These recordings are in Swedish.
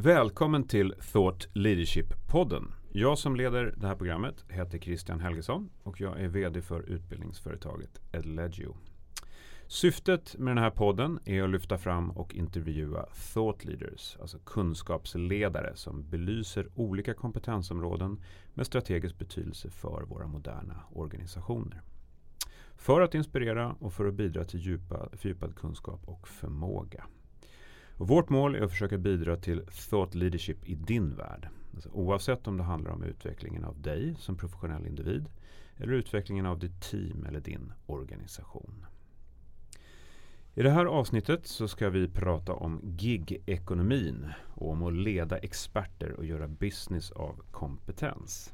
Välkommen till Thought Leadership-podden. Jag som leder det här programmet heter Christian Helgesson och jag är VD för utbildningsföretaget Edlegio. Syftet med den här podden är att lyfta fram och intervjua thought leaders, alltså kunskapsledare som belyser olika kompetensområden med strategisk betydelse för våra moderna organisationer. För att inspirera och för att bidra till djupa, fördjupad kunskap och förmåga. Och vårt mål är att försöka bidra till thought leadership i din värld. Alltså oavsett om det handlar om utvecklingen av dig som professionell individ eller utvecklingen av ditt team eller din organisation. I det här avsnittet så ska vi prata om gig-ekonomin och om att leda experter och göra business av kompetens.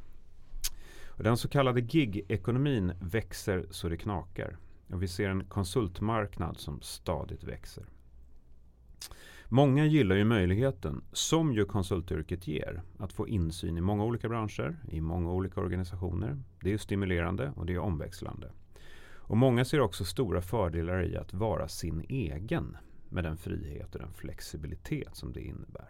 Och den så kallade gig-ekonomin växer så det knakar. Och vi ser en konsultmarknad som stadigt växer. Många gillar ju möjligheten, som ju konsultyrket ger, att få insyn i många olika branscher, i många olika organisationer. Det är stimulerande och det är omväxlande. Och många ser också stora fördelar i att vara sin egen med den frihet och den flexibilitet som det innebär.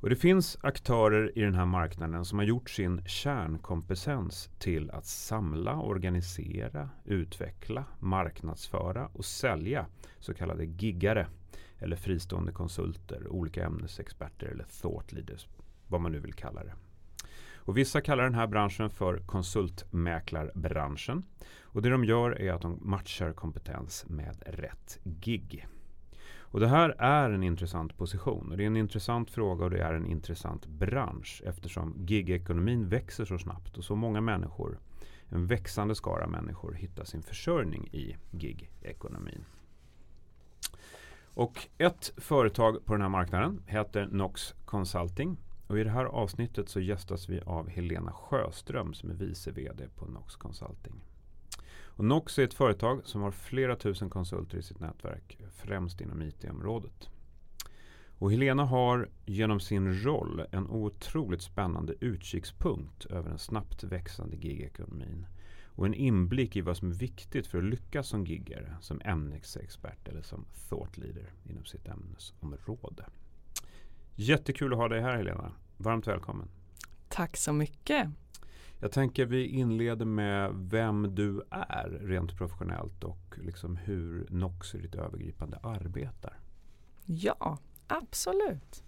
Och det finns aktörer i den här marknaden som har gjort sin kärnkompetens till att samla, organisera, utveckla, marknadsföra och sälja så kallade giggare eller fristående konsulter, olika ämnesexperter eller thought leaders, vad man nu vill kalla det. Och vissa kallar den här branschen för konsultmäklarbranschen. Och det de gör är att de matchar kompetens med rätt gig. Och det här är en intressant position. Och det är en intressant fråga och det är en intressant bransch eftersom gigekonomin växer så snabbt och så många människor, en växande skara människor hittar sin försörjning i gigekonomin. Och ett företag på den här marknaden heter Nox Consulting. Och I det här avsnittet så gästas vi av Helena Sjöström som är vice VD på Nox Consulting. Och Nox är ett företag som har flera tusen konsulter i sitt nätverk, främst inom IT-området. Och Helena har genom sin roll en otroligt spännande utkikspunkt över den snabbt växande gigekonomin och en inblick i vad som är viktigt för att lyckas som giggare, som ämnesexpert eller som thought leader inom sitt ämnesområde. Jättekul att ha dig här Helena. Varmt välkommen. Tack så mycket. Jag tänker vi inleder med vem du är rent professionellt och liksom hur Nox i ditt övergripande arbetar. Ja, absolut.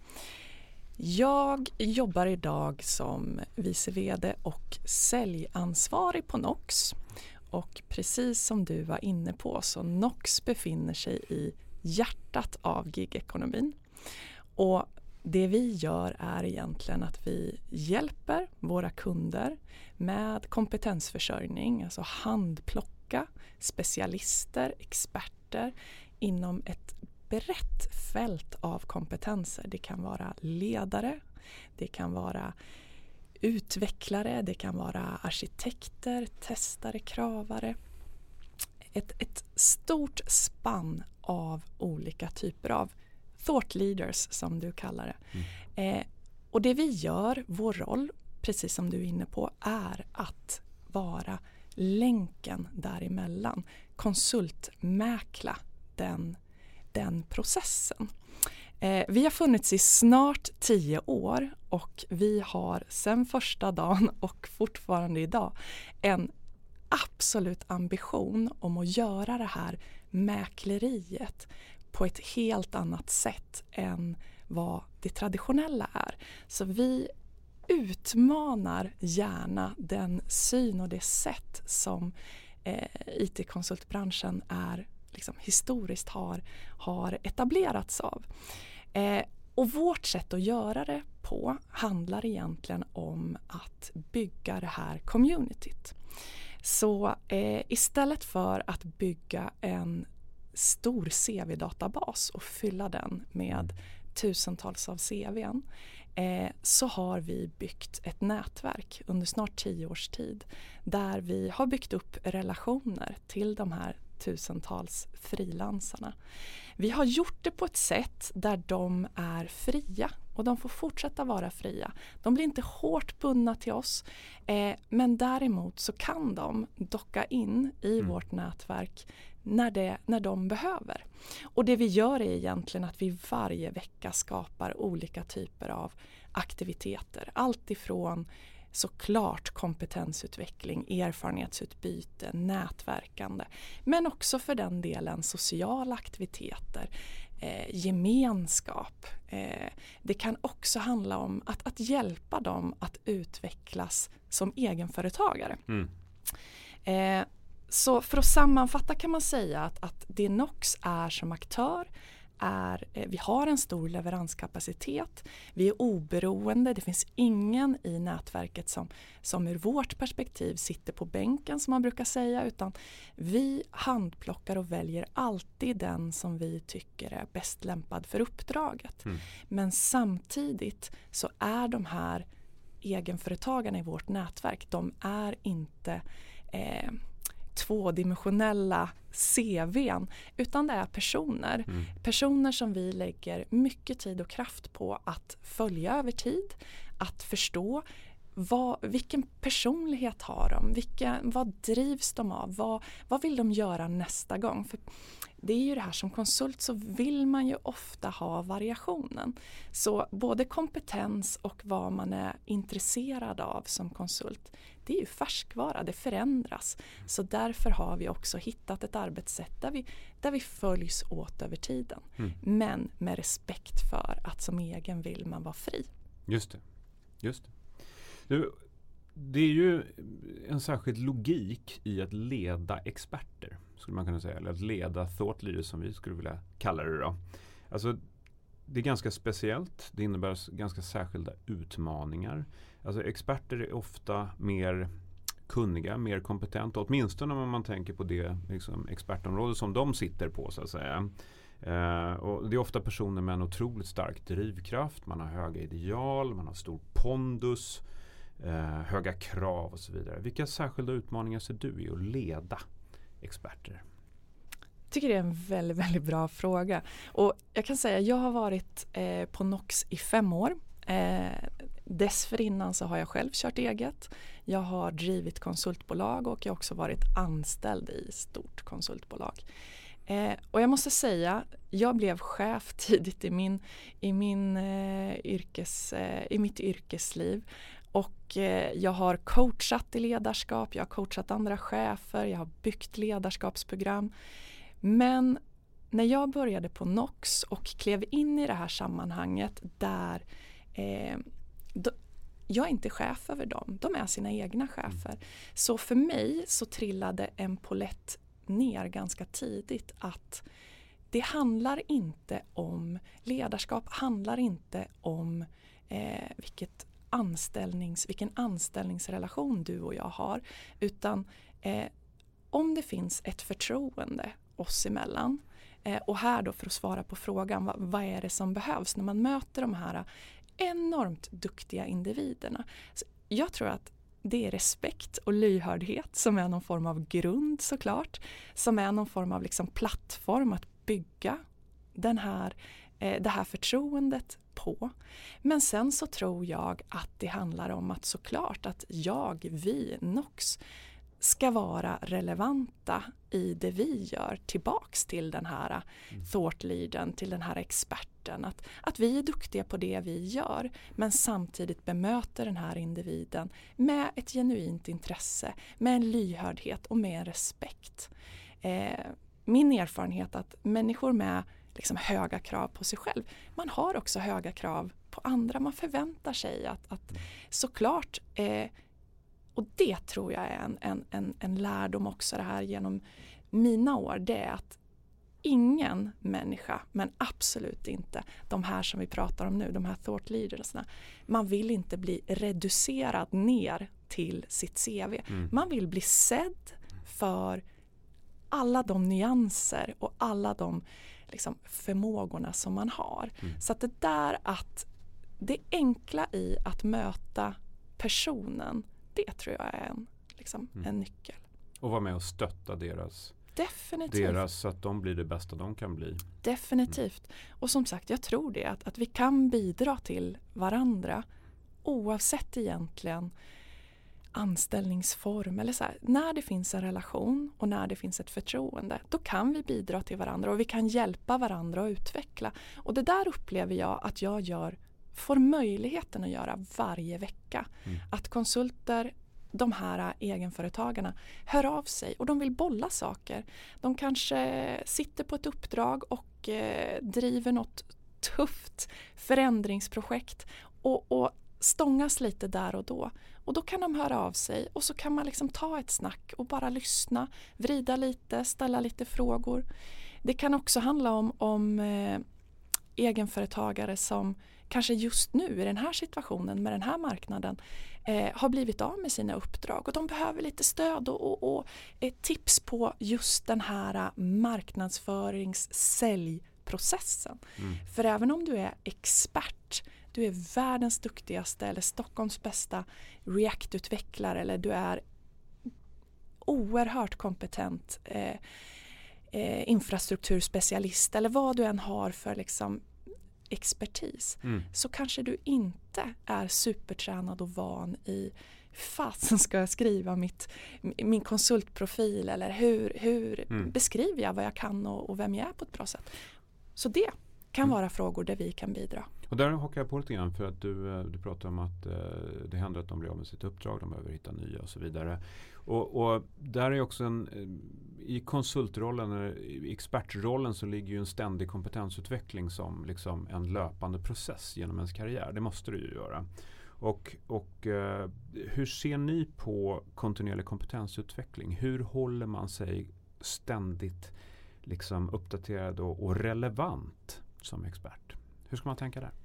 Jag jobbar idag som vice VD och säljansvarig på Nox. Och precis som du var inne på så Nox befinner sig i hjärtat av gigekonomin. Och det vi gör är egentligen att vi hjälper våra kunder med kompetensförsörjning, alltså handplocka specialister, experter inom ett brett fält av kompetenser. Det kan vara ledare, det kan vara utvecklare, det kan vara arkitekter, testare, kravare. Ett, ett stort spann av olika typer av thought leaders som du kallar det. Mm. Eh, och det vi gör, vår roll, precis som du är inne på, är att vara länken däremellan. Konsultmäkla den den processen. Eh, vi har funnits i snart tio år och vi har sedan första dagen och fortfarande idag en absolut ambition om att göra det här mäkleriet på ett helt annat sätt än vad det traditionella är. Så vi utmanar gärna den syn och det sätt som eh, IT-konsultbranschen är liksom historiskt har, har etablerats av. Eh, och vårt sätt att göra det på handlar egentligen om att bygga det här communityt. Så eh, istället för att bygga en stor CV-databas och fylla den med tusentals av CVn eh, så har vi byggt ett nätverk under snart tio års tid där vi har byggt upp relationer till de här tusentals frilansarna. Vi har gjort det på ett sätt där de är fria och de får fortsätta vara fria. De blir inte hårt bundna till oss eh, men däremot så kan de docka in i mm. vårt nätverk när, det, när de behöver. Och det vi gör är egentligen att vi varje vecka skapar olika typer av aktiviteter. Allt ifrån såklart kompetensutveckling, erfarenhetsutbyte, nätverkande. Men också för den delen sociala aktiviteter, eh, gemenskap. Eh, det kan också handla om att, att hjälpa dem att utvecklas som egenföretagare. Mm. Eh, så för att sammanfatta kan man säga att, att Dinox är som aktör är, eh, vi har en stor leveranskapacitet, vi är oberoende, det finns ingen i nätverket som, som ur vårt perspektiv sitter på bänken som man brukar säga utan vi handplockar och väljer alltid den som vi tycker är bäst lämpad för uppdraget. Mm. Men samtidigt så är de här egenföretagarna i vårt nätverk, de är inte eh, tvådimensionella CVn utan det är personer. Mm. Personer som vi lägger mycket tid och kraft på att följa över tid, att förstå vad, vilken personlighet har de? Vilka, vad drivs de av? Vad, vad vill de göra nästa gång? För det är ju det här som konsult så vill man ju ofta ha variationen. Så både kompetens och vad man är intresserad av som konsult det är ju färskvara, det förändras. Så därför har vi också hittat ett arbetssätt där vi, där vi följs åt över tiden. Mm. Men med respekt för att som egen vill man vara fri. Just det. Just det. Nu, det är ju en särskild logik i att leda experter. Skulle man kunna säga. Eller att leda thought leaders som vi skulle vilja kalla det då. Alltså, det är ganska speciellt. Det innebär ganska särskilda utmaningar. Alltså experter är ofta mer kunniga, mer kompetenta. Åtminstone om man tänker på det liksom, expertområde som de sitter på så att säga. Eh, och det är ofta personer med en otroligt stark drivkraft. Man har höga ideal, man har stor pondus, eh, höga krav och så vidare. Vilka särskilda utmaningar ser du i att leda experter? Jag tycker det är en väldigt, väldigt bra fråga. Och jag kan säga jag har varit eh, på NOX i fem år. Eh, dessförinnan så har jag själv kört eget. Jag har drivit konsultbolag och jag har också varit anställd i stort konsultbolag. Eh, och jag måste säga, jag blev chef tidigt i, min, i, min, eh, yrkes, eh, i mitt yrkesliv. Och eh, jag har coachat i ledarskap, jag har coachat andra chefer, jag har byggt ledarskapsprogram. Men när jag började på NOX och klev in i det här sammanhanget där eh, då, jag är inte chef över dem, de är sina egna chefer. Mm. Så för mig så trillade en polett ner ganska tidigt att det handlar inte om ledarskap, handlar inte om eh, vilket anställnings, vilken anställningsrelation du och jag har. Utan eh, om det finns ett förtroende oss emellan eh, och här då för att svara på frågan vad, vad, är det som behövs när man möter de här enormt duktiga individerna. Så jag tror att det är respekt och lyhördhet som är någon form av grund såklart. Som är någon form av liksom plattform att bygga den här, eh, det här förtroendet på. Men sen så tror jag att det handlar om att såklart att jag, vi, NOX ska vara relevanta i det vi gör tillbaks till den här mm. thought leadern, till den här experten. Att, att vi är duktiga på det vi gör men samtidigt bemöter den här individen med ett genuint intresse, med en lyhördhet och med en respekt. Eh, min erfarenhet att människor med liksom höga krav på sig själv, man har också höga krav på andra. Man förväntar sig att, att mm. såklart eh, och det tror jag är en, en, en, en lärdom också det här genom mina år. Det är att ingen människa, men absolut inte de här som vi pratar om nu, de här thought leadersna. Man vill inte bli reducerad ner till sitt CV. Mm. Man vill bli sedd för alla de nyanser och alla de liksom, förmågorna som man har. Mm. Så att det där att det enkla i att möta personen det tror jag är en, liksom, mm. en nyckel. Och vara med och stötta deras Definitivt. Deras, så att de blir det bästa de kan bli. Definitivt. Mm. Och som sagt, jag tror det. Att, att vi kan bidra till varandra oavsett egentligen anställningsform eller så här, när det finns en relation och när det finns ett förtroende då kan vi bidra till varandra och vi kan hjälpa varandra att utveckla. Och det där upplever jag att jag gör, får möjligheten att göra varje vecka. Mm. Att konsulter de här egenföretagarna hör av sig och de vill bolla saker. De kanske sitter på ett uppdrag och eh, driver något tufft förändringsprojekt och, och stångas lite där och då. Och då kan de höra av sig och så kan man liksom ta ett snack och bara lyssna, vrida lite, ställa lite frågor. Det kan också handla om, om eh, egenföretagare som kanske just nu i den här situationen med den här marknaden eh, har blivit av med sina uppdrag och de behöver lite stöd och, och, och tips på just den här marknadsförings-säljprocessen. Mm. För även om du är expert du är världens duktigaste eller Stockholms bästa React-utvecklare eller du är oerhört kompetent eh, eh, infrastrukturspecialist eller vad du än har för liksom, expertis mm. så kanske du inte är supertränad och van i fasen ska jag skriva mitt, min konsultprofil eller hur, hur mm. beskriver jag vad jag kan och, och, vem jag är på ett bra sätt. Så det kan mm. vara frågor där vi kan bidra. Och där hakar jag på lite grann för att du, eh, du pratar om att eh, det händer att de blir av med sitt uppdrag, de behöver hitta nya och så vidare. Och, och där är också en, eh, i konsultrollen, eller i expertrollen så ligger ju en ständig kompetensutveckling som liksom en löpande process genom ens karriär. Det måste du ju göra. Och, och eh, hur ser ni på kontinuerlig kompetensutveckling? Hur håller man sig ständigt liksom uppdaterad och, och relevant som expert? Hur ska man tänka där?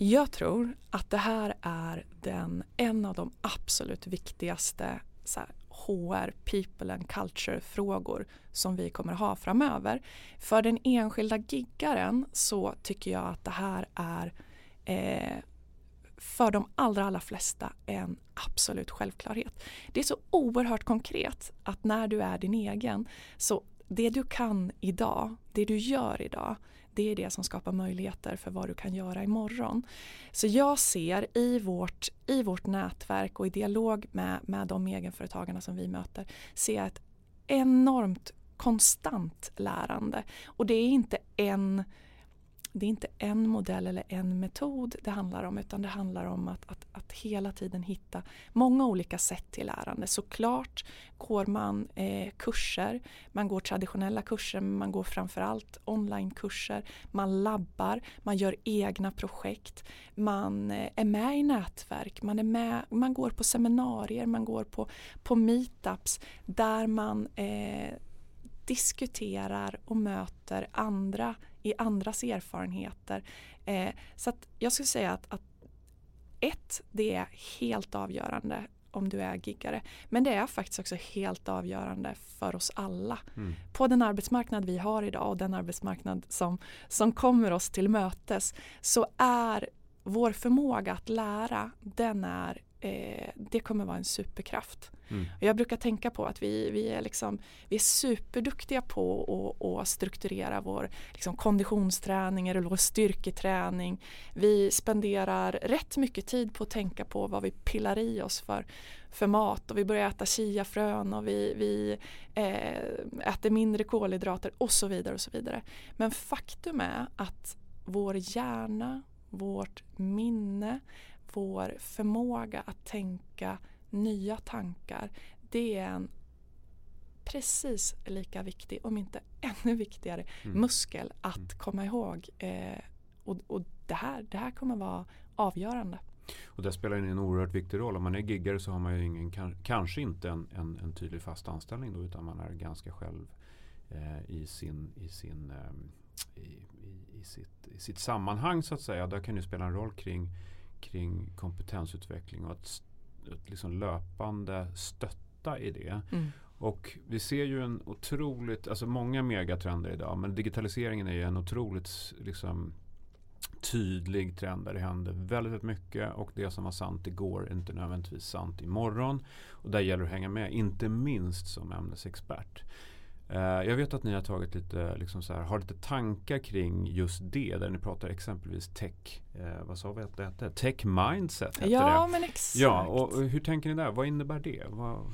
Jag tror att det här är den, en av de absolut viktigaste så här, HR, people and culture frågor som vi kommer ha framöver. För den enskilda giggaren så tycker jag att det här är eh, för de allra, allra flesta en absolut självklarhet. Det är så oerhört konkret att när du är din egen så det du kan idag, det du gör idag det är det som skapar möjligheter för vad du kan göra imorgon. Så jag ser i vårt, i vårt nätverk och i dialog med, med de egenföretagarna som vi möter, ser jag ett enormt konstant lärande. Och det är inte en det är inte en modell eller en metod det handlar om utan det handlar om att, att, att hela tiden hitta många olika sätt till lärande. Såklart går man eh, kurser, man går traditionella kurser men man går framförallt onlinekurser, man labbar, man gör egna projekt, man eh, är med i nätverk, man, är med, man går på seminarier, man går på, på meetups där man eh, diskuterar och möter andra i andras erfarenheter. Eh, så jag skulle säga att, att ett, det är helt avgörande om du är giggare. Men det är faktiskt också helt avgörande för oss alla. Mm. På den arbetsmarknad vi har idag och den arbetsmarknad som, som kommer oss till mötes så är vår förmåga att lära den är eh, det kommer vara en superkraft. Mm. Jag brukar tänka på att vi, vi, är, liksom, vi är superduktiga på att, att strukturera vår liksom, konditionsträning eller vår styrketräning. Vi spenderar rätt mycket tid på att tänka på vad vi pillar i oss för, för mat och vi börjar äta chiafrön och vi, vi eh, äter mindre kolhydrater och så vidare och så vidare. Men faktum är att vår hjärna, vårt minne, vår förmåga att tänka nya tankar det är en precis lika viktig, om inte ännu viktigare, mm. muskel att mm. komma ihåg. Eh, och, och det, här, det här kommer vara avgörande. Och det spelar en oerhört viktig roll. Om man är giggare så har man ju ingen, kanske inte en, en, en tydlig fast anställning då, utan man är ganska själv eh, i, sin, i, sin, eh, i, i, i, sitt, i sitt sammanhang så att säga. Där kan det spela en roll kring kring kompetensutveckling och att, att liksom löpande stötta i det. Mm. Och vi ser ju en otroligt, alltså många megatrender idag men digitaliseringen är ju en otroligt liksom, tydlig trend där det händer väldigt, väldigt mycket och det som var sant igår är inte nödvändigtvis sant imorgon. Och där gäller det att hänga med, inte minst som ämnesexpert. Eh, jag vet att ni har tagit lite, liksom så här, har lite tankar kring just det. Där ni pratar exempelvis tech, eh, vad sa vi att det hette? Tech mindset hette ja, det. men exakt. Ja, och hur tänker ni där? Vad innebär det? Vad...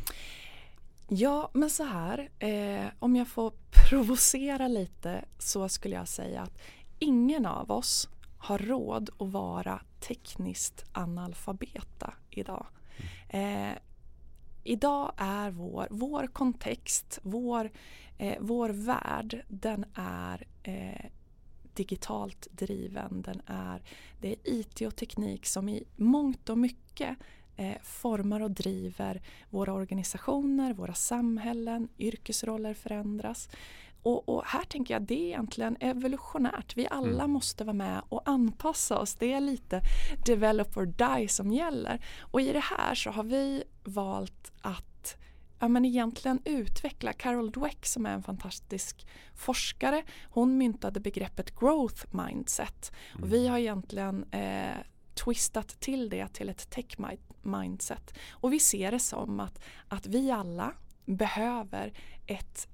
Ja, men så här. Eh, om jag får provocera lite så skulle jag säga att ingen av oss har råd att vara tekniskt analfabeta idag. Mm. Eh, idag är vår, vår kontext, vår, eh, vår värld, den är eh, digitalt driven. Den är, det är IT och teknik som i mångt och mycket eh, formar och driver våra organisationer, våra samhällen, yrkesroller förändras. Och, och, här tänker jag det är egentligen evolutionärt. Vi alla mm. måste vara med och anpassa oss. Det är lite develop or die som gäller. Och i det här så har vi valt att ja, men egentligen utveckla. Carol Dweck som är en fantastisk forskare, hon myntade begreppet growth mindset. Och vi mm. har egentligen eh, twistat till det till ett tech mindset. Och vi ser det som att, att vi alla behöver ett,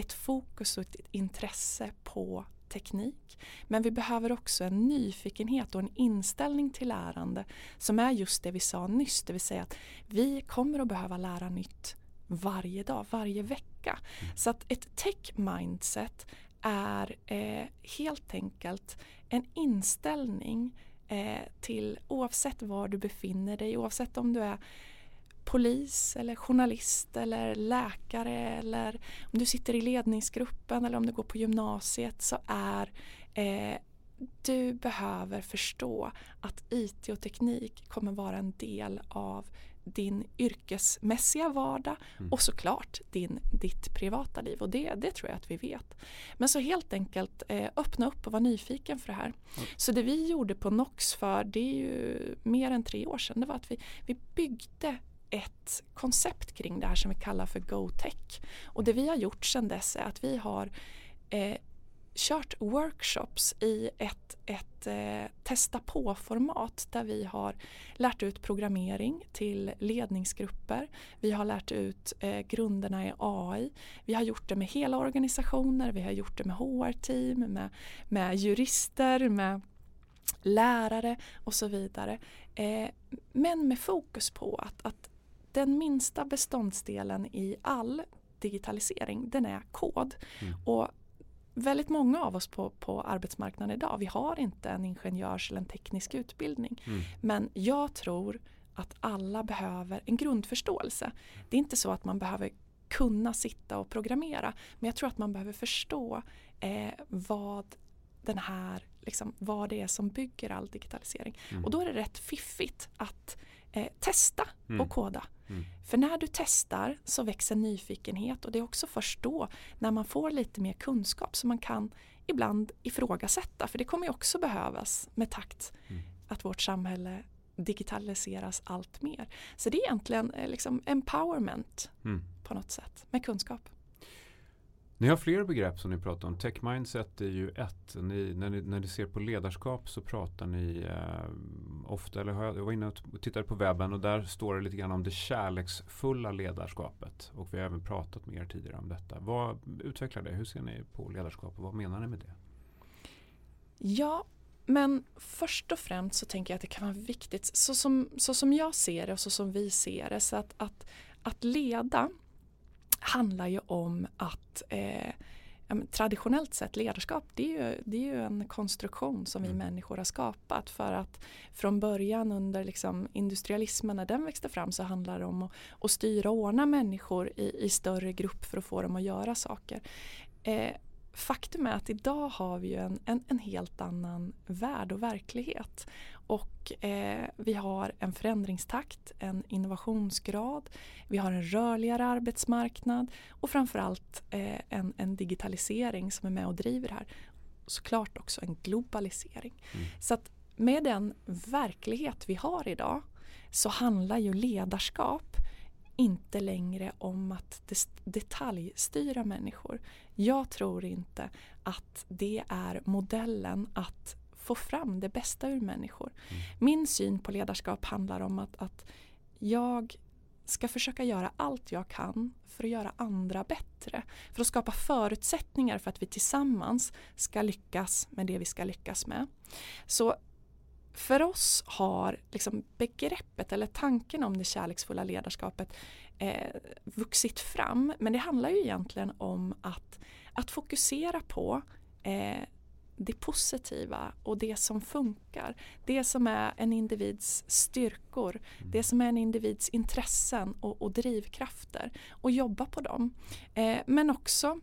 ett fokus och ett intresse på teknik. Men vi behöver också en nyfikenhet och en inställning till lärande som är just det vi sa nyss, det vill säga att vi kommer att behöva lära nytt varje dag, varje vecka. Mm. Så att ett tech mindset är eh, helt enkelt en inställning eh, till oavsett var du befinner dig, oavsett om du är polis eller journalist eller läkare eller om du sitter i ledningsgruppen eller om du går på gymnasiet så är eh, du behöver förstå att IT och teknik kommer vara en del av din yrkesmässiga vardag mm. och såklart din, ditt privata liv. Och det, det tror jag att vi vet. Men så helt enkelt eh, öppna upp och vara nyfiken för det här. Mm. Så det vi gjorde på NOX för det är ju mer än tre år sedan. Det var att vi, vi byggde ett koncept kring det här som vi kallar för GoTech. Och det vi har gjort sedan dess är att vi har eh, kört workshops i ett, ett eh, testa på-format där vi har lärt ut programmering till ledningsgrupper. Vi har lärt ut eh, grunderna i AI. Vi har gjort det med hela organisationer, vi har gjort det med HR-team, med, med jurister, med lärare och så vidare. Eh, men med fokus på att, att den minsta beståndsdelen i all digitalisering den är kod. Mm. Och väldigt många av oss på, på arbetsmarknaden idag, vi har inte en ingenjörs eller en teknisk utbildning. Mm. Men jag tror att alla behöver en grundförståelse. Det är inte så att man behöver kunna sitta och programmera, men jag tror att man behöver förstå eh, vad den här, liksom, vad det är som bygger all digitalisering. Mm. Och då är det rätt fiffigt att eh, testa mm. och koda. Mm. För när du testar så växer nyfikenhet och det är också först då när man får lite mer kunskap som man kan ibland ifrågasätta. För det kommer ju också behövas med takt mm. att vårt samhälle digitaliseras allt mer. Så det är egentligen eh, liksom empowerment mm. på något sätt med kunskap. Ni har fler begrepp som ni pratar om. Tech mindset är ju ett. Ni, när, ni, när ni ser på ledarskap så pratar ni eh, ofta, eller jag var inne och tittade på webben och där står det lite grann om det kärleksfulla ledarskapet. Och vi har även pratat med er tidigare om detta. Vad utvecklar det? Hur ser ni på ledarskap och vad menar ni med det? Ja, men först och främst så tänker jag att det kan vara viktigt, så som, så som jag ser det och så som vi ser det, så att, att, att leda handlar ju om att eh, traditionellt sett ledarskap det är, ju, det är ju en konstruktion som vi mm. människor har skapat för att från början under liksom industrialismen när den växte fram så handlar det om att, att styra och ordna människor i, i större grupp för att få dem att göra saker. Eh, faktum är att idag har vi ju en, en, en helt annan värld och verklighet. Och eh, vi har en förändringstakt, en innovationsgrad, vi har en rörligare arbetsmarknad och framförallt eh, en, en digitalisering som är med och driver det här. Såklart också en globalisering. Mm. Så att med den verklighet vi har idag så handlar ju ledarskap inte längre om att detaljstyra människor. Jag tror inte att det är modellen att få fram det bästa ur människor. Mm. Min syn på ledarskap handlar om att, att jag ska försöka göra allt jag kan för att göra andra bättre. För att skapa förutsättningar för att vi tillsammans ska lyckas med det vi ska lyckas med. Så för oss har liksom begreppet eller tanken om det kärleksfulla ledarskapet eh, vuxit fram. Men det handlar ju egentligen om att, att fokusera på eh, det positiva och det som funkar. Det som är en individs styrkor, mm. det som är en individs intressen och, och drivkrafter och jobba på dem. Eh, men också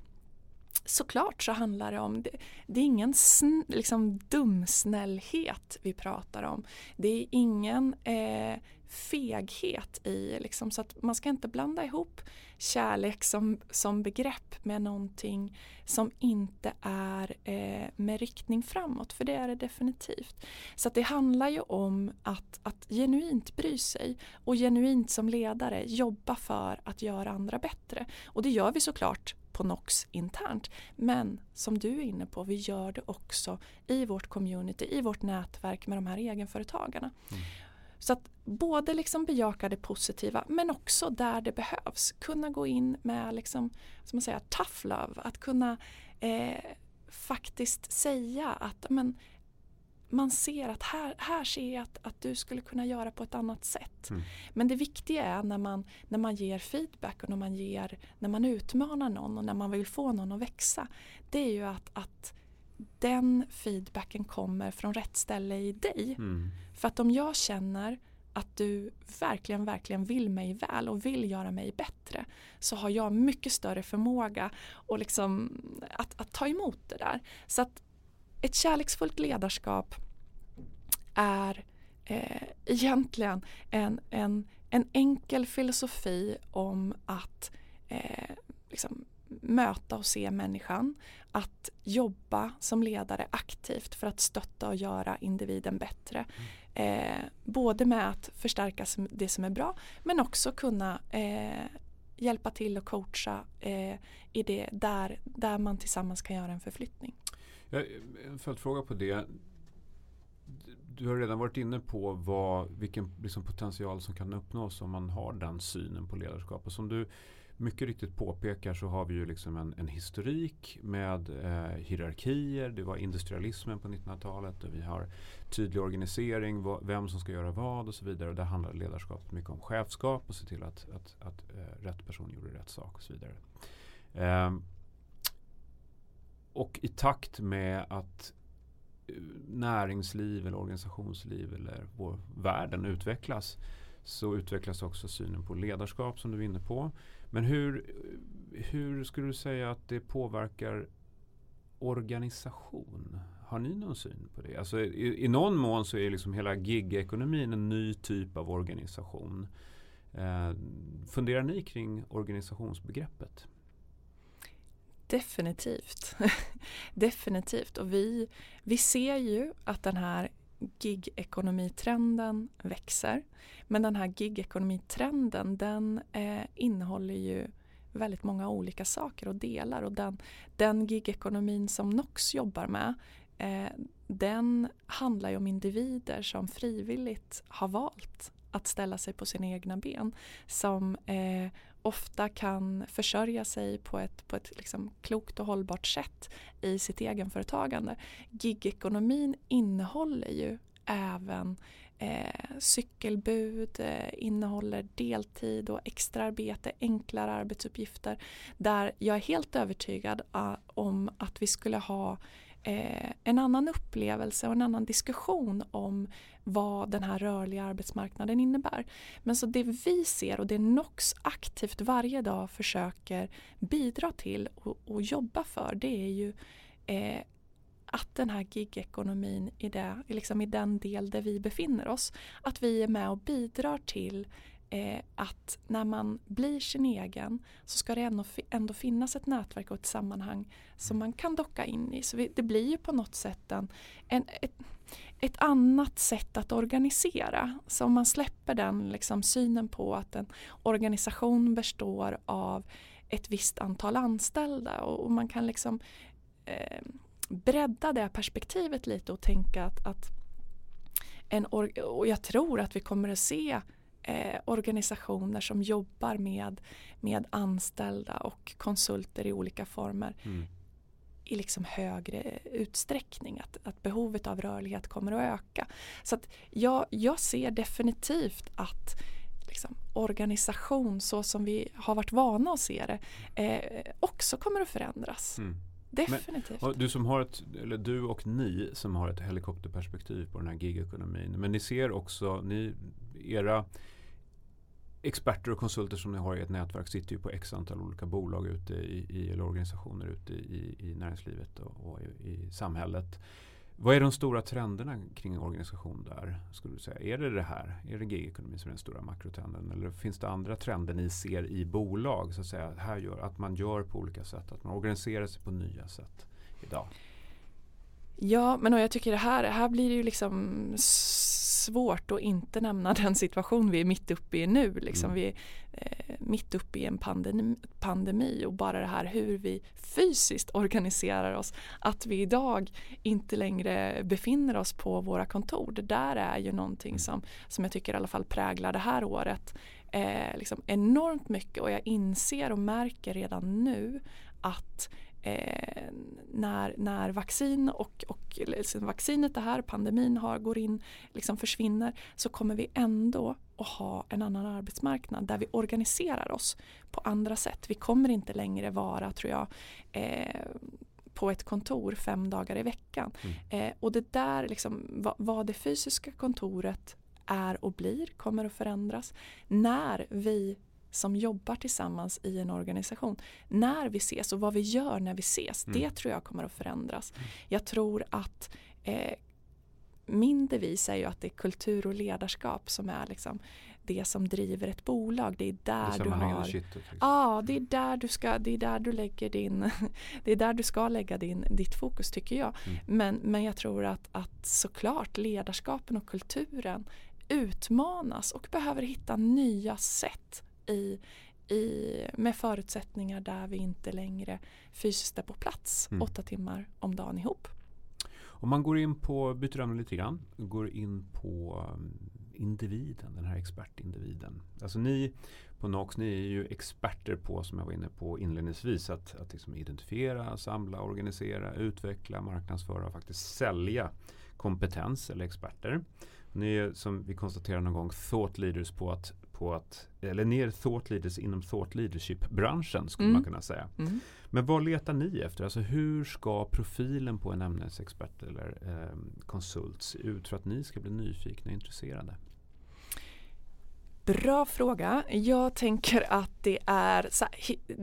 såklart så handlar det om, det, det är ingen sn, liksom dumsnällhet vi pratar om. Det är ingen eh, feghet i, liksom, så att man ska inte blanda ihop kärlek som, som begrepp med någonting som inte är eh, med riktning framåt, för det är det definitivt. Så det handlar ju om att, att genuint bry sig och genuint som ledare jobba för att göra andra bättre. Och det gör vi såklart på NOX internt. Men som du är inne på, vi gör det också i vårt community, i vårt nätverk med de här egenföretagarna. Mm. Så att både liksom bejaka det positiva men också där det behövs. Kunna gå in med liksom, som man säger, tough love. Att kunna eh, faktiskt säga att men, man ser att här, här ser jag att, att du skulle kunna göra på ett annat sätt. Mm. Men det viktiga är när man, när man ger feedback och när man, ger, när man utmanar någon och när man vill få någon att växa. Det är ju att, att den feedbacken kommer från rätt ställe i dig. Mm. För att om jag känner att du verkligen, verkligen vill mig väl och vill göra mig bättre så har jag mycket större förmåga och liksom att, att ta emot det där. Så att ett kärleksfullt ledarskap är eh, egentligen en, en, en enkel filosofi om att eh, liksom möta och se människan, att jobba som ledare aktivt för att stötta och göra individen bättre. Eh, både med att förstärka det som är bra men också kunna eh, hjälpa till och coacha eh, i det där, där man tillsammans kan göra en förflyttning. Jag, en följdfråga på det. Du har redan varit inne på vad, vilken liksom potential som kan uppnås om man har den synen på ledarskap. Och som du mycket riktigt påpekar så har vi ju liksom en, en historik med eh, hierarkier. Det var industrialismen på 1900-talet och vi har tydlig organisering, vad, vem som ska göra vad och så vidare. Och där handlar ledarskapet mycket om chefskap och se till att, att, att eh, rätt person gjorde rätt sak och så vidare. Eh, och i takt med att eh, näringsliv eller organisationsliv eller vår världen utvecklas så utvecklas också synen på ledarskap som du är inne på. Men hur, hur skulle du säga att det påverkar organisation? Har ni någon syn på det? Alltså, i, i någon mån så är liksom hela gigekonomin en ny typ av organisation. Eh, funderar ni kring organisationsbegreppet? Definitivt. Definitivt. Och vi, vi ser ju att den här gig-ekonomitrenden växer. Men den här gig-ekonomitrenden den eh, innehåller ju väldigt många olika saker och delar och den, den gig-ekonomin som NOX jobbar med eh, den handlar ju om individer som frivilligt har valt att ställa sig på sina egna ben som eh, ofta kan försörja sig på ett, på ett liksom klokt och hållbart sätt i sitt egenföretagande. Gigekonomin innehåller ju även eh, cykelbud, eh, innehåller deltid och extraarbete, enklare arbetsuppgifter där jag är helt övertygad uh, om att vi skulle ha eh, en annan upplevelse och en annan diskussion om vad den här rörliga arbetsmarknaden innebär. Men så det vi ser och det Nox aktivt varje dag försöker bidra till och, och jobba för det är ju eh, att den här gigekonomin i, det, liksom i den del där vi befinner oss, att vi är med och bidrar till eh, att när man blir sin egen så ska det ändå, ändå finnas ett nätverk och ett sammanhang som man kan docka in i. Så vi, det blir ju på något sätt en, en ett, ett, annat sätt att organisera. Så om man släpper den liksom, synen på att en organisation består av ett visst antal anställda och, och man kan liksom eh, bredda det perspektivet lite och tänka att, att en och jag tror att vi kommer att se eh, organisationer som jobbar med, med anställda och konsulter i olika former mm. i liksom högre utsträckning. Att, att behovet av rörlighet kommer att öka. Så att jag, jag ser definitivt att liksom, organisation så som vi har varit vana att se det eh, också kommer att förändras. Mm. Definitivt. Men, du som har ett, eller du och ni som har ett helikopterperspektiv på den här gigekonomin. Men ni ser också, ni, era experter och konsulter som ni har i ett nätverk sitter ju på x antal olika bolag ute i, i eller organisationer ute i, i näringslivet och, och i, i, samhället. Vad är de stora trenderna kring organisation där? Skulle du säga? Är det det här? Är det gigekonomi som är den stora makrotrenden? Eller finns det andra trender ni ser i bolag? Så att, säga, här gör, att man gör på olika sätt, att man organiserar sig på nya sätt idag? Ja, men jag tycker det här, här blir det ju liksom svårt att inte nämna den situation vi är mitt uppe i nu. Liksom mm. Vi är eh, mitt uppe i en pandemi, pandemi och bara det här hur vi fysiskt organiserar oss. Att vi idag inte längre befinner oss på våra kontor. Det där är ju någonting mm. som, som jag tycker i alla fall präglar det här året eh, liksom enormt mycket och jag inser och märker redan nu att eh, när, när vaccin och, och liksom vaccinet är här, pandemin har, går in, liksom försvinner så kommer vi ändå att ha en annan arbetsmarknad där vi organiserar oss på andra sätt. Vi kommer inte längre vara, tror jag, eh, på ett kontor fem dagar i veckan. Mm. Eh, och det där, liksom, vad, vad det fysiska kontoret är och blir kommer att förändras när vi som jobbar tillsammans i en organisation. När vi ses och vad vi gör när vi ses, mm. det tror jag kommer att förändras. Mm. Jag tror att eh, min devis är ju att det är kultur och ledarskap som är liksom det som driver ett bolag. Det är där det du har... Shit, liksom. Ja, det är där du ska, det är där du lägger din, det är där du ska lägga din, ditt fokus tycker jag. Mm. Men, men jag tror att, att såklart ledarskapen och kulturen utmanas och behöver hitta nya sätt i, i, med förutsättningar där vi inte längre fysiskt är på plats mm. åtta timmar om dagen ihop. Om man går in på, byter ämne lite grann, går in på um, individen, den här expertindividen. Alltså ni på Nox, ni är ju experter på, som jag var inne på inledningsvis, att, att liksom identifiera, samla, organisera, utveckla, marknadsföra och faktiskt sälja kompetens eller experter. Ni är som vi konstaterade någon gång thought leaders på att på att, eller ni är thought leaders inom thought leadership-branschen skulle mm. man kunna säga. Mm. Men vad letar ni efter? Alltså hur ska profilen på en ämnesexpert eller eh, konsult se ut för att ni ska bli nyfikna och intresserade? Bra fråga. Jag tänker att det är,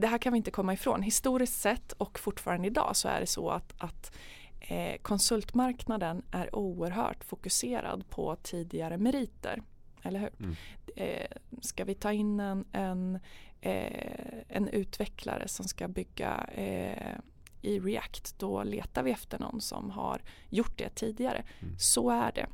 det här kan vi inte komma ifrån. Historiskt sett och fortfarande idag så är det så att, att eh, konsultmarknaden är oerhört fokuserad på tidigare meriter eller hur? Mm. Eh, ska vi ta in en, en, eh, en utvecklare som ska bygga eh, i React då letar vi efter någon som har gjort det tidigare. Mm. Så är det.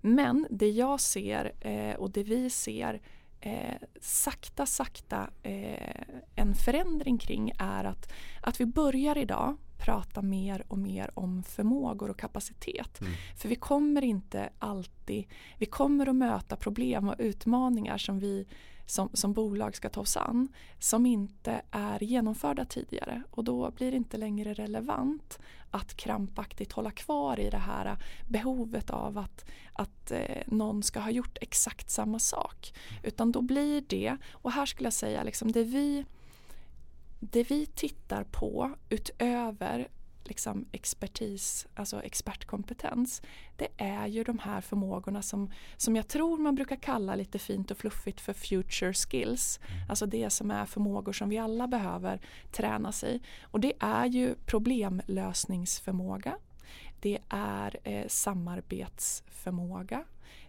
Men det jag ser eh, och det vi ser eh, sakta, sakta eh, en förändring kring är att, att vi börjar idag prata mer och mer om förmågor och kapacitet. Mm. För vi kommer inte alltid, vi kommer att möta problem och utmaningar som vi som, som bolag ska ta oss an som inte är genomförda tidigare och då blir det inte längre relevant att krampaktigt hålla kvar i det här behovet av att, att eh, någon ska ha gjort exakt samma sak. Utan då blir det, och här skulle jag säga liksom det vi det vi tittar på utöver liksom expertis, alltså expertkompetens, det är ju de här förmågorna som, som jag tror man brukar kalla lite fint och fluffigt för future skills. Mm. Alltså det som är förmågor som vi alla behöver träna sig. Och det är ju problemlösningsförmåga. Det är eh, samarbetsförmåga.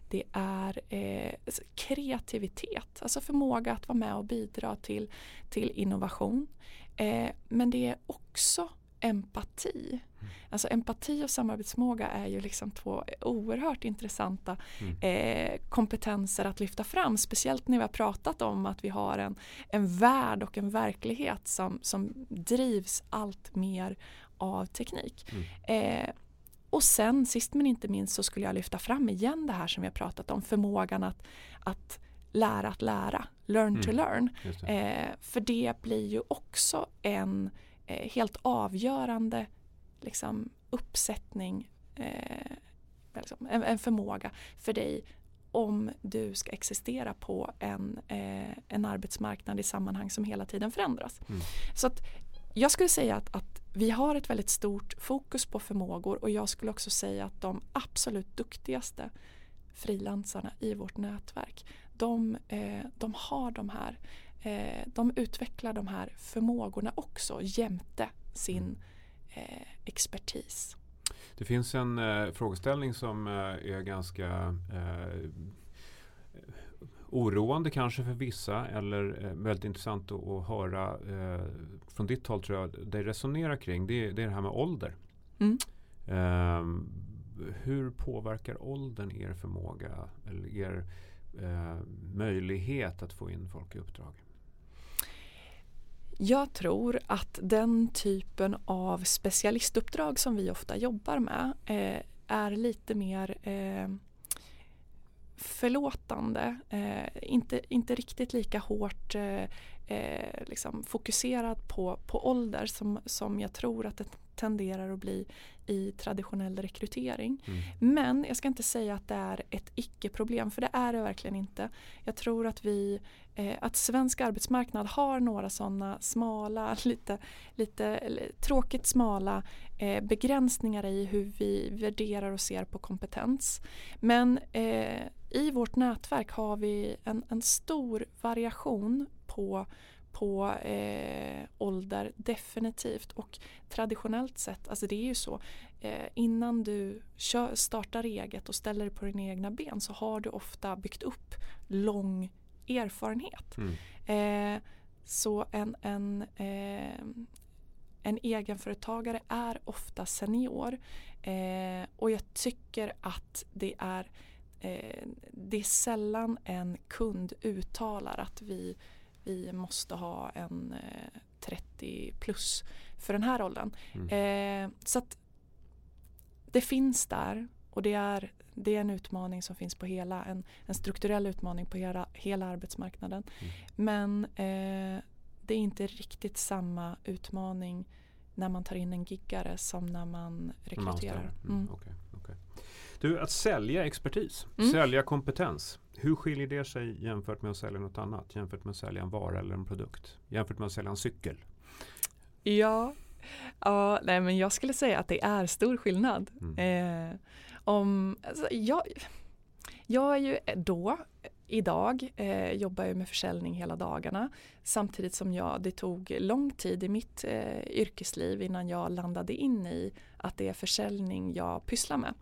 Det är eh, kreativitet, alltså förmåga att vara med och bidra till, till innovation. Eh, men det är också empati. Mm. Alltså empati och samarbetsförmåga är ju liksom två oerhört intressanta mm. eh, kompetenser att lyfta fram. Speciellt när vi har pratat om att vi har en, en värld och en verklighet som, som drivs allt mer av teknik. Mm. Eh, och sen sist men inte minst så skulle jag lyfta fram igen det här som vi har pratat om, förmågan att, att lära att lära, learn Mm. to learn. Det. Eh, för det blir ju också en eh, helt avgörande liksom, uppsättning, eh, liksom, en, en förmåga för dig om du ska existera på en, eh, en arbetsmarknad i sammanhang som hela tiden förändras. Mm. Så att jag skulle säga att, att vi har ett väldigt stort fokus på förmågor och jag skulle också säga att de absolut duktigaste frilansarna i vårt nätverk de, eh, de har de här eh, de utvecklar de här förmågorna också jämte sin eh, expertis. Det finns en eh, frågeställning som eh, är ganska eh, oroande kanske för vissa eller eh, väldigt intressant att, att höra eh, från ditt håll tror jag dig resonera kring. Det, det är det här med ålder. Mm. Ehm, hur påverkar åldern er förmåga eller er eh, möjlighet att få in folk i uppdrag? Jag tror att den typen av specialistuppdrag som vi ofta jobbar med eh, är lite mer eh, förlåtande, eh, inte, inte riktigt lika hårt eh, eh, liksom fokuserad på, på ålder som, som jag tror att det tenderar att bli i traditionell rekrytering. Mm. Men jag ska inte säga att det är ett icke-problem för det är det verkligen inte. Jag tror att vi Eh, att svensk arbetsmarknad har några sådana smala, lite, lite tråkigt smala eh, begränsningar i hur vi värderar och ser på kompetens. Men eh, i vårt nätverk har vi en, en stor variation på på eh, ålder definitivt och traditionellt sett, alltså det är ju så eh, innan du kör, startar eget och ställer dig på dina egna ben så har du ofta byggt upp lång erfarenhet. Mm. Eh, så en, en, eh, en egenföretagare är ofta senior eh, och jag tycker att det är eh, det är sällan en kund uttalar att vi, vi måste ha en eh, 30 plus för den här åldern. Mm. Eh, så att det finns där och det är, det är en utmaning som finns på hela, en, en strukturell utmaning på hela, hela arbetsmarknaden. Mm. Men eh, det är inte riktigt samma utmaning när man tar in en giggare som när man rekryterar. Mm. Mm. okej, okej. Du, att sälja expertis, Mm. sälja kompetens. Hur skiljer det sig jämfört med att sälja något annat? Jämfört med att sälja en vara eller en produkt? Jämfört med att sälja en cykel? Ja, ja nej, men jag skulle säga att det är stor skillnad. Mm. Eh, om, alltså, jag, jag är ju då, idag, eh, jobbar jag med försäljning hela dagarna. Samtidigt som jag, det tog lång tid i mitt eh, yrkesliv innan jag landade in i att det är försäljning jag pysslar med.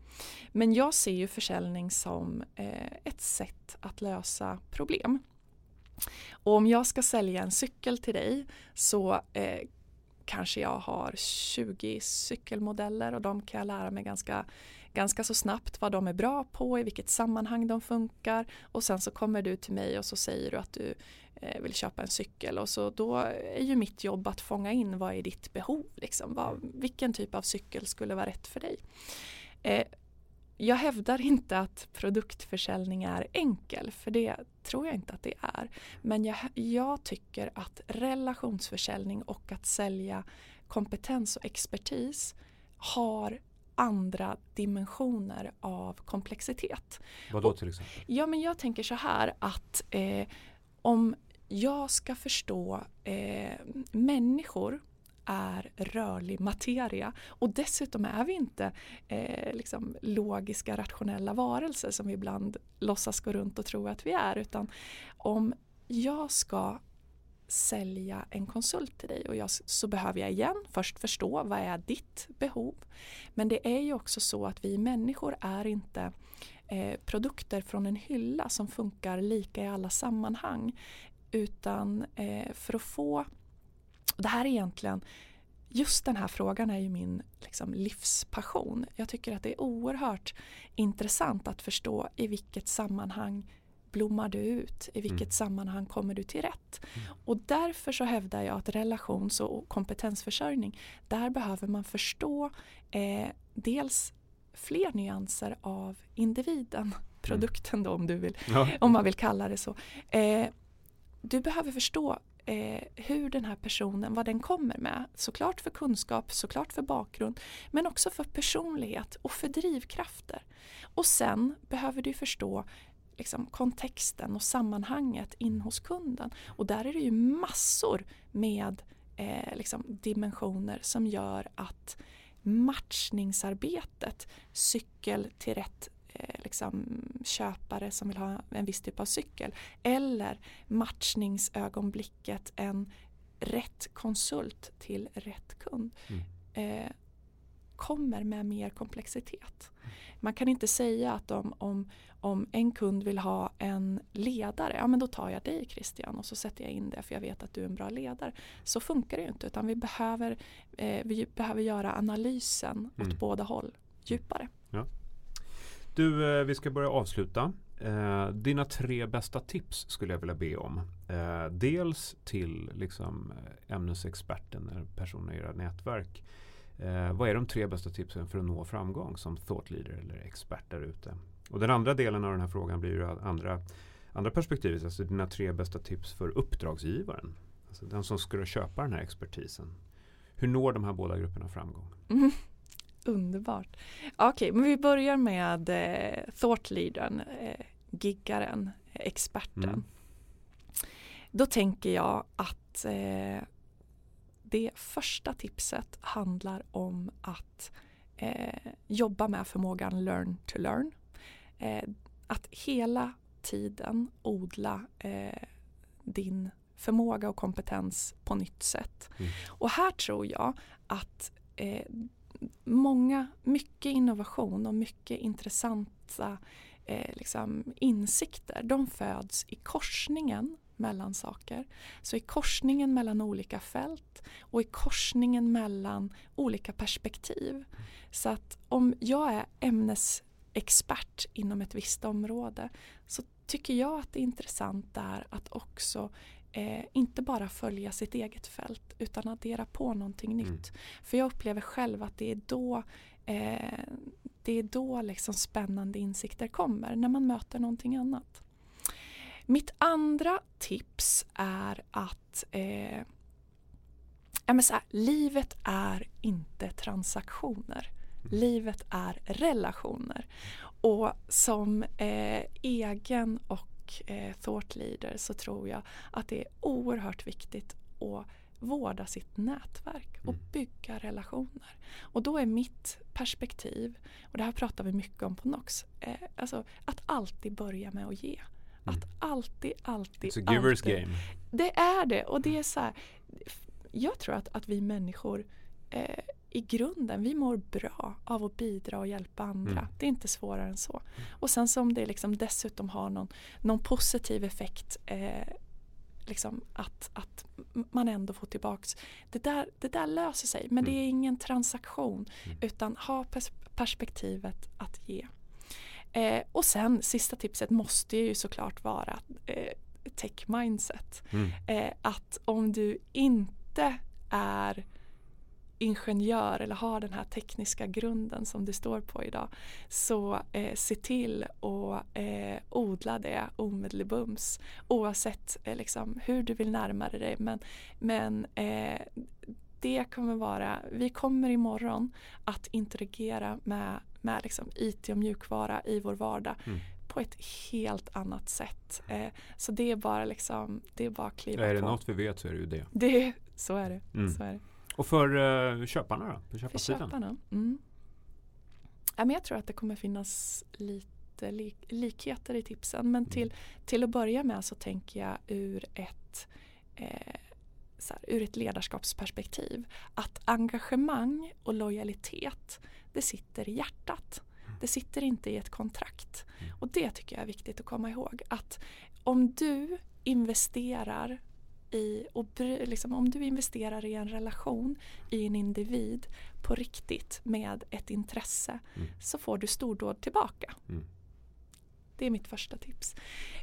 Men jag ser ju försäljning som eh, ett sätt att lösa problem. Och om jag ska sälja en cykel till dig så eh, kanske jag har 20 cykelmodeller och de kan jag lära mig ganska, ganska så snabbt vad de är bra på, i vilket sammanhang de funkar och sen så kommer du till mig och så säger du att du eh, vill köpa en cykel och så då är ju mitt jobb att fånga in vad är ditt behov, liksom, vad, vilken typ av cykel skulle vara rätt för dig. Eh, jag hävdar inte att produktförsäljning är enkel, för det tror jag inte att det är. Men jag, jag tycker att relationsförsäljning och att sälja kompetens och expertis har andra dimensioner av komplexitet. Vad då Och- till exempel? Ja, men jag tänker så här att eh, om jag ska förstå eh, människor är rörlig materia och dessutom är vi inte eh, liksom logiska rationella varelser som vi ibland låtsas gå runt och tro att vi är utan om jag ska sälja en konsult till dig och jag, så behöver jag igen först förstå vad är ditt behov men det är ju också så att vi människor är inte eh, produkter från en hylla som funkar lika i alla sammanhang. Utan eh, för att få, det här är egentligen, just den här frågan är ju min liksom, livspassion. Jag tycker att det är oerhört intressant att förstå i vilket sammanhang blommar du ut? I vilket Mm. sammanhang kommer du till rätt? Mm. Och därför så hävdar jag att relations och kompetensförsörjning, där behöver man förstå eh, dels fler nyanser av individen produkten då om, du vill, Ja. om man vill kalla det så. Eh, du behöver förstå eh, hur den här personen, vad den kommer med. Såklart för kunskap, såklart för bakgrund, men också för personlighet och för drivkrafter. Och sen behöver du förstå liksom, kontexten och sammanhanget in hos kunden. Och där är det ju massor med eh, liksom, dimensioner som gör att matchningsarbetet, cykel till rätt eh, liksom, köpare som vill ha en viss typ av cykel eller matchningsögonblicket en rätt konsult till rätt kund Mm. eh, kommer med mer komplexitet. Man kan inte säga att om, om, om en kund vill ha en ledare, ja men då tar jag dig Christian och så sätter jag in det för jag vet att du är en bra ledare. Så funkar det ju inte utan vi behöver, eh, vi behöver göra analysen åt Mm. båda håll djupare. Du, eh, vi ska börja avsluta. Eh, dina tre bästa tips skulle jag vilja be om. Eh, dels till liksom, eh, ämnesexperten eller personer i era nätverk. Eh, vad är de tre bästa tipsen för att nå framgång som thought leader eller expert där ute? Och den andra delen av den här frågan blir ju andra, andra perspektivet. Alltså dina tre bästa tips för uppdragsgivaren. Alltså den som ska köpa den här expertisen. Hur når de här båda grupperna framgång? Mm. Underbart. Okej, men vi börjar med eh, thought leadern, eh, giggaren, experten. Mm. Då tänker jag att eh, det första tipset handlar om att eh, jobba med förmågan learn to learn. Eh, att hela tiden odla eh, din förmåga och kompetens på nytt sätt. Mm. Och här tror jag att eh, många, mycket innovation och mycket intressanta eh, liksom insikter, de föds i korsningen mellan saker. Så i korsningen mellan olika fält och i korsningen mellan olika perspektiv. Så att om jag är ämnesexpert inom ett visst område så tycker jag att det är intressant där att också eh, inte bara följa sitt eget fält utan addera på någonting Mm. nytt. För jag upplever själv att det är då eh, det är då liksom spännande insikter kommer, när man möter någonting annat. Mitt andra tips är att eh, ja, men så här, livet är inte transaktioner. Livet är relationer. Och som eh, egen och eh, thought leader så tror jag att det är oerhört viktigt att vårda sitt nätverk och Mm. bygga relationer. Och då är mitt perspektiv, och det här pratar vi mycket om på NOX, eh, alltså att alltid börja med att ge. Att alltid, alltid, It's a giver's alltid. game. Det är det och det är så här, jag tror att, att vi människor eh, i grunden, vi mår bra av att bidra och hjälpa andra. Mm. Det är inte svårare än så. Och sen som det liksom dessutom har någon, någon positiv effekt eh, liksom att, att man ändå får tillbaks. Det där, det där löser sig men det är ingen transaktion Mm. utan ha pers perspektivet att ge. Eh, och sen sista tipset måste ju såklart vara eh, tech mindset. Mm. Eh, att om du inte är ingenjör eller har den här tekniska grunden som du står på idag så eh, se till att eh, odla det omedelbums oavsett eh, liksom, hur du vill närma dig men, men eh, det kommer vara, vi kommer imorgon att interagera med, med liksom IT och mjukvara i vår vardag Mm. på ett helt annat sätt. Eh, så det är bara liksom, det är bara att kliva Är det på. något vi vet så är det ju det. Det, så är det. Mm. Så är det. Och för uh, köparna då? För köparsidan? köparna. Mm. Ja, men jag tror att det kommer finnas lite lik likheter i tipsen. Men till, till att börja med så tänker jag ur ett, eh, så här, ur ett ledarskapsperspektiv. Att engagemang och lojalitet det sitter i hjärtat. Det sitter inte i ett kontrakt. Och det tycker jag är viktigt att komma ihåg. Att om du investerar i, och liksom, om du investerar i en relation, i en individ på riktigt med ett intresse Mm. så får du stordåd tillbaka. Mm. Det är mitt första tips.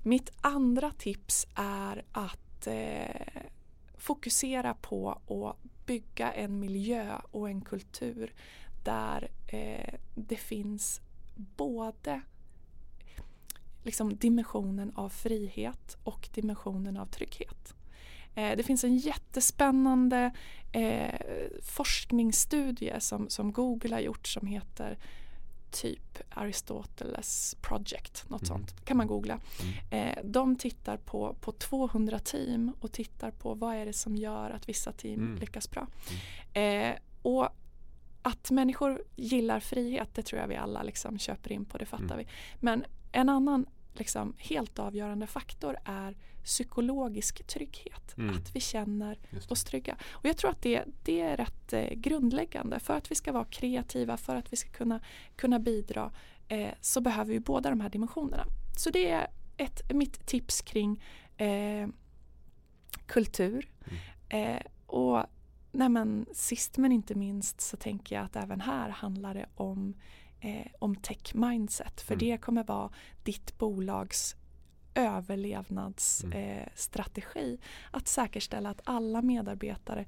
Mitt andra tips är att eh, fokusera på att bygga en miljö och en kultur där eh, det finns både liksom dimensionen av frihet och dimensionen av trygghet. Eh, det finns en jättespännande eh, forskningsstudie som, som Google har gjort som heter typ Aristoteles Project, något mm. sånt. kan man googla. Mm. Eh, de tittar på, på 200 team och tittar på vad är det som gör att vissa team mm. lyckas bra. Mm. Eh, och att människor gillar frihet, det tror jag vi alla liksom köper in på, det fattar mm. vi. Men en annan liksom, helt avgörande faktor är psykologisk trygghet. Mm. Att vi känner oss trygga. Och jag tror att det, det är rätt eh, grundläggande. För att vi ska vara kreativa, för att vi ska kunna, kunna bidra eh, så behöver vi båda de här dimensionerna. Så det är ett, mitt tips kring eh, kultur. Mm. Eh, och nej men, sist men inte minst så tänker jag att även här handlar det om eh, om tech mindset. För mm. det kommer vara ditt bolags överlevnadsstrategi. Mm. Eh, att säkerställa att alla medarbetare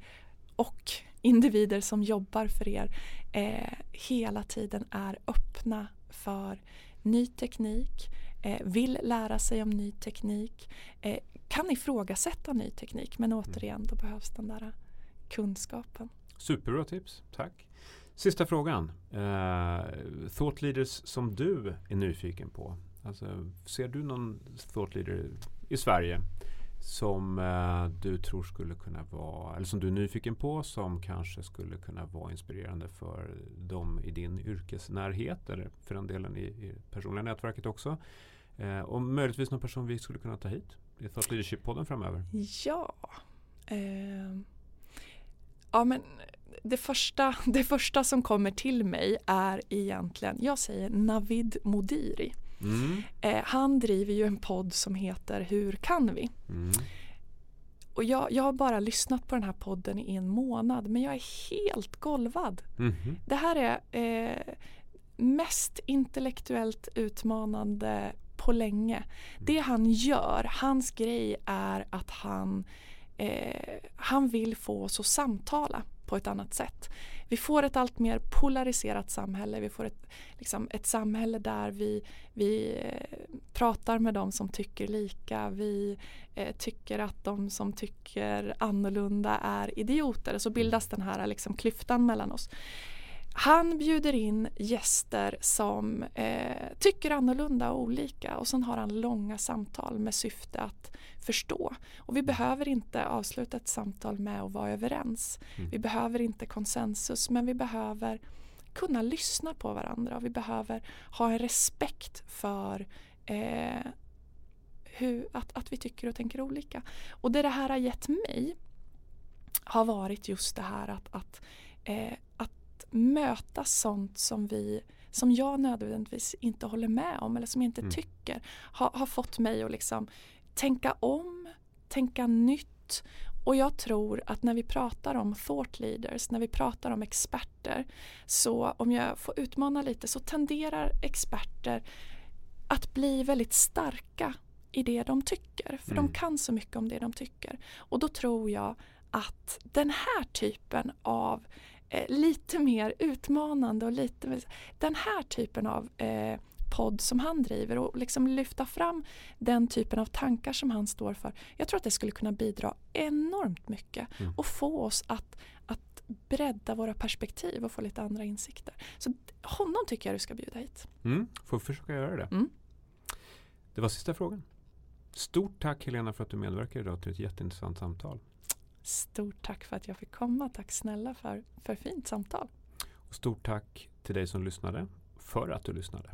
och individer som jobbar för er eh, hela tiden är öppna för ny teknik, eh, vill lära sig om ny teknik, eh, kan ifrågasätta ny teknik men mm. återigen då behövs den där kunskapen. Superbra tips, tack. Sista frågan. Uh, thought leaders som du är nyfiken på. Alltså, ser du någon thought leader i Sverige som eh, du tror skulle kunna vara, eller som du är nyfiken på som kanske skulle kunna vara inspirerande för dem i din yrkesnärhet eller för den delen i, i personliga nätverket också. Eh, och möjligtvis någon person vi skulle kunna ta hit i Thought Leadership-podden framöver. Ja. Ehm, ja men det första, det första som kommer till mig är egentligen, jag säger Navid Modiri. Mm. Eh, han driver ju en podd som heter Hur kan vi? Mm. Och jag, jag har bara lyssnat på den här podden i en månad men jag är helt golvad. Mm. Det här är eh, mest intellektuellt utmanande på länge. Mm. Det han gör, hans grej är att han, eh, han vill få oss att samtala på ett annat sätt. Vi får ett allt mer polariserat samhälle. Vi får ett, liksom, ett samhälle där vi, vi eh, pratar med de som tycker lika. Vi eh, tycker att de som tycker annorlunda är idioter. Så bildas den här liksom, klyftan mellan oss. Han bjuder in gäster som eh, tycker annorlunda och olika och sen har han långa samtal med syfte att förstå. Och vi behöver inte avsluta ett samtal med att vara överens. Mm. Vi behöver inte konsensus men vi behöver kunna lyssna på varandra och vi behöver ha en respekt för eh, hur, att, att vi tycker och tänker olika. Och det det här har gett mig har varit just det här att, att, eh, att möta sånt som vi som jag nödvändigtvis inte håller med om eller som jag inte mm. tycker har, har fått mig att liksom tänka om, tänka nytt och jag tror att när vi pratar om thought leaders, när vi pratar om experter så om jag får utmana lite så tenderar experter att bli väldigt starka i det de tycker. För mm. de kan så mycket om det de tycker. Och då tror jag att den här typen av eh, lite mer utmanande och lite den här typen av eh, podd som han driver och liksom lyfta fram den typen av tankar som han står för. Jag tror att det skulle kunna bidra enormt mycket mm. och få oss att, att bredda våra perspektiv och få lite andra insikter. Så honom tycker jag du ska bjuda hit. Mm, får försöka göra det. Mm. Det var sista frågan. Stort tack Helena för att du medverkar idag till ett jätteintressant samtal. Stort tack för att jag fick komma. Tack snälla för, för fint samtal. Och stort tack till dig som lyssnade för att du lyssnade.